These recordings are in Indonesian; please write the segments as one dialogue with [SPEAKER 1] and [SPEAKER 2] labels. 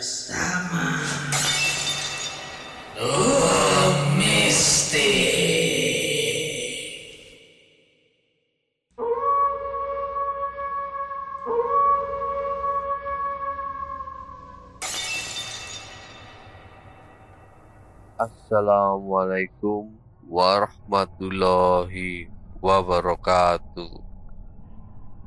[SPEAKER 1] bersama Mistik.
[SPEAKER 2] Assalamualaikum warahmatullahi wabarakatuh.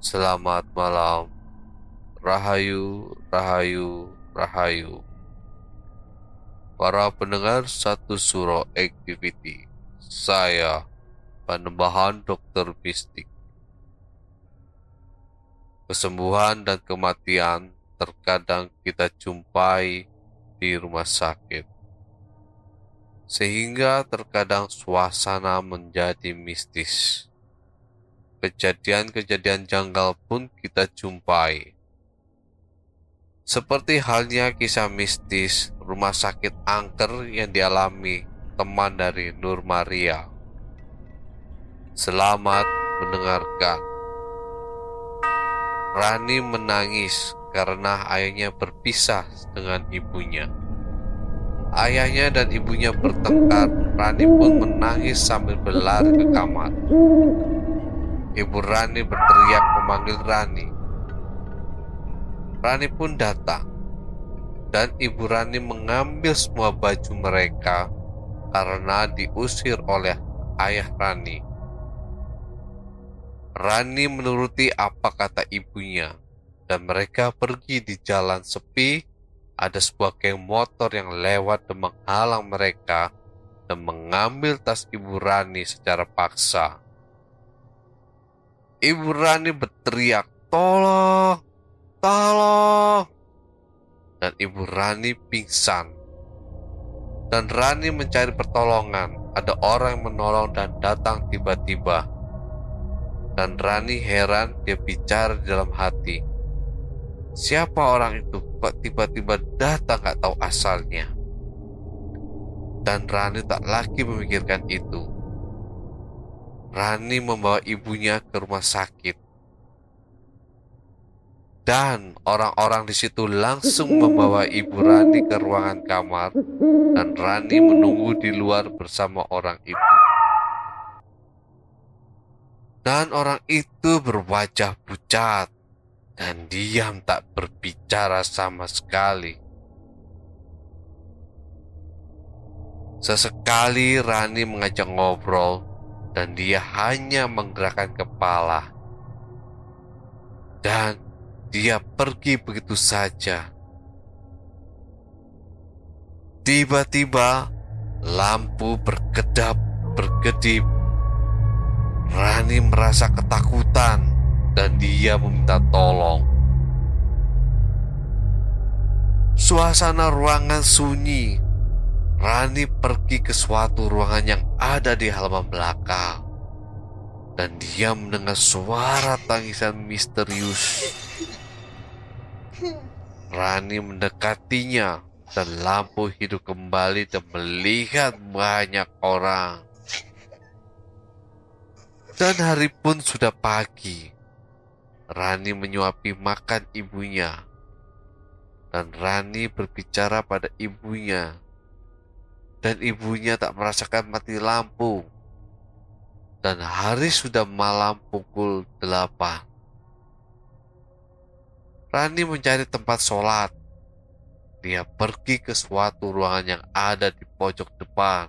[SPEAKER 2] Selamat malam. Rahayu, rahayu, rahayu. Para pendengar satu suro activity. Saya Panembahan Dokter Mistik. Kesembuhan dan kematian terkadang kita jumpai di rumah sakit sehingga terkadang suasana menjadi mistis. Kejadian-kejadian janggal pun kita jumpai. Seperti halnya kisah mistis rumah sakit angker yang dialami teman dari Nur Maria. Selamat mendengarkan. Rani menangis karena ayahnya berpisah dengan ibunya. Ayahnya dan ibunya bertengkar. Rani pun menangis sambil berlari ke kamar. Ibu Rani berteriak memanggil Rani. Rani pun datang. Dan Ibu Rani mengambil semua baju mereka karena diusir oleh ayah Rani. Rani menuruti apa kata ibunya dan mereka pergi di jalan sepi ada sebuah geng motor yang lewat dan menghalang mereka dan mengambil tas Ibu Rani secara paksa. Ibu Rani berteriak, "Tolong! Tolong!" Dan Ibu Rani pingsan. Dan Rani mencari pertolongan. Ada orang yang menolong dan datang tiba-tiba. Dan Rani heran dia bicara di dalam hati. Siapa orang itu? Kok tiba-tiba datang gak tahu asalnya? Dan Rani tak lagi memikirkan itu. Rani membawa ibunya ke rumah sakit. Dan orang-orang di situ langsung membawa ibu Rani ke ruangan kamar dan Rani menunggu di luar bersama orang itu. Dan orang itu berwajah pucat dan diam tak berbicara sama sekali. Sesekali Rani mengajak ngobrol dan dia hanya menggerakkan kepala. Dan dia pergi begitu saja. Tiba-tiba lampu berkedap berkedip. Rani merasa ketakutan dan dia meminta tolong. Suasana ruangan sunyi. Rani pergi ke suatu ruangan yang ada di halaman belakang. Dan dia mendengar suara tangisan misterius. Rani mendekatinya dan lampu hidup kembali dan melihat banyak orang. Dan hari pun sudah pagi. Rani menyuapi makan ibunya. Dan Rani berbicara pada ibunya. Dan ibunya tak merasakan mati lampu. Dan hari sudah malam pukul delapan. Rani mencari tempat sholat. Dia pergi ke suatu ruangan yang ada di pojok depan.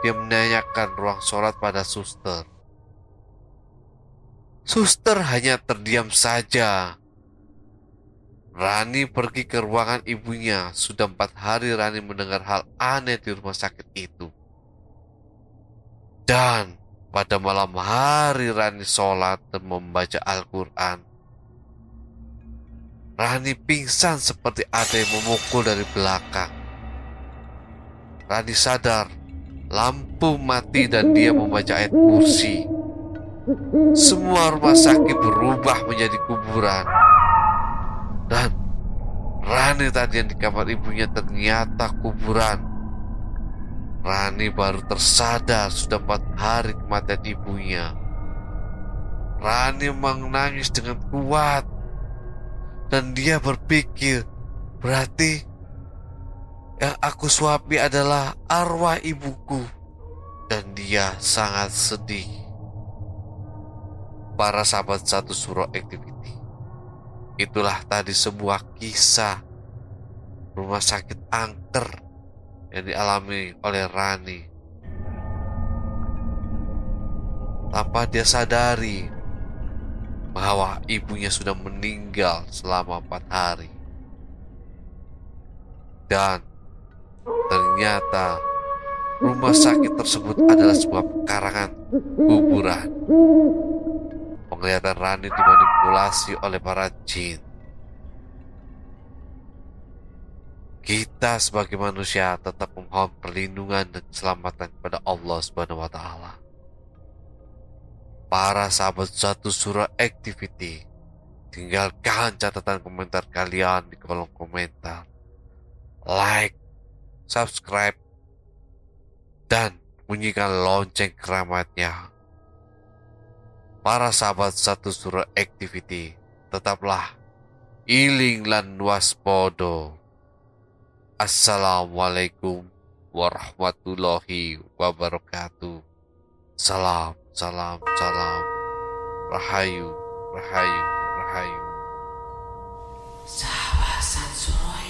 [SPEAKER 2] Dia menanyakan ruang sholat pada suster. Suster hanya terdiam saja. Rani pergi ke ruangan ibunya. Sudah empat hari Rani mendengar hal aneh di rumah sakit itu. Dan pada malam hari Rani sholat dan membaca Al-Quran. Rani pingsan seperti ada yang memukul dari belakang. Rani sadar lampu mati dan dia membaca ayat kursi. Semua rumah sakit berubah menjadi kuburan. Dan Rani tadi yang di kamar ibunya ternyata kuburan. Rani baru tersadar sudah empat hari kematian ibunya. Rani menangis dengan kuat. Dan dia berpikir, berarti yang aku suapi adalah arwah ibuku dan dia sangat sedih. Para sahabat satu surah activity. Itulah tadi sebuah kisah rumah sakit angker yang dialami oleh Rani. Tanpa dia sadari bahwa ibunya sudah meninggal selama empat hari. Dan Ternyata rumah sakit tersebut adalah sebuah pekarangan kuburan. Penglihatan Rani dimanipulasi oleh para jin. Kita sebagai manusia tetap memohon perlindungan dan keselamatan kepada Allah Subhanahu wa taala. Para sahabat satu surah activity, tinggalkan catatan komentar kalian di kolom komentar. Like, subscribe, dan bunyikan lonceng keramatnya. Para sahabat satu surah activity, tetaplah iling lan waspodo. Assalamualaikum warahmatullahi wabarakatuh. Salam, Salam, salam, rahayu, rahayu, rahayu.
[SPEAKER 1] Sawasan Suraya.